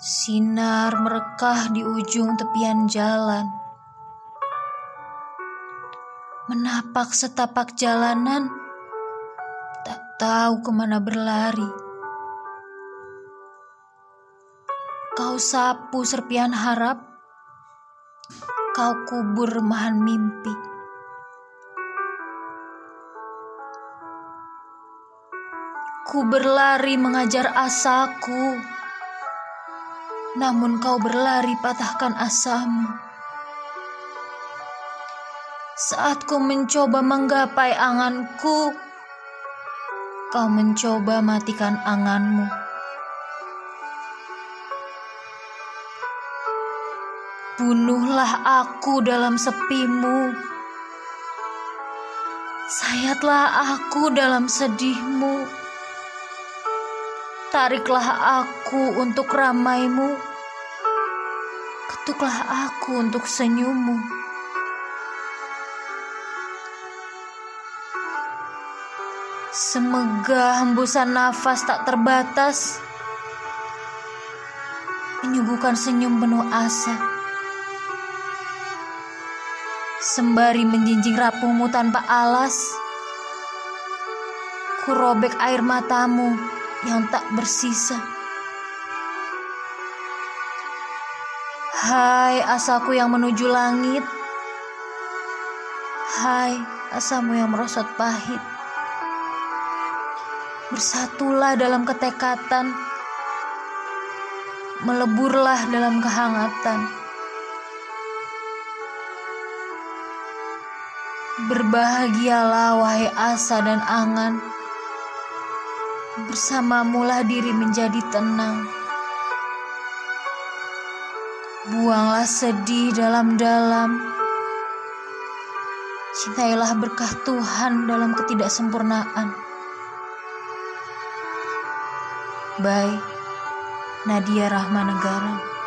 Sinar merekah di ujung tepian jalan. Menapak setapak jalanan, tak tahu ke mana berlari. Kau sapu serpian harap, kau kubur remahan mimpi. Ku berlari mengajar asaku namun kau berlari patahkan asamu. Saat ku mencoba menggapai anganku, kau mencoba matikan anganmu. Bunuhlah aku dalam sepimu. Sayatlah aku dalam sedihmu. Tariklah aku untuk ramaimu. Ketuklah aku untuk senyummu. Semegah hembusan nafas tak terbatas menyuguhkan senyum penuh asa. Sembari menjinjing rapuhmu tanpa alas, ku robek air matamu yang tak bersisa. Hai asaku yang menuju langit. Hai asamu yang merosot pahit. Bersatulah dalam ketekatan. Meleburlah dalam kehangatan. Berbahagialah wahai asa dan angan. Bersamamulah diri menjadi tenang. Buanglah sedih dalam-dalam. Cintailah berkah Tuhan dalam ketidaksempurnaan. Bye, Nadia Rahmanegara.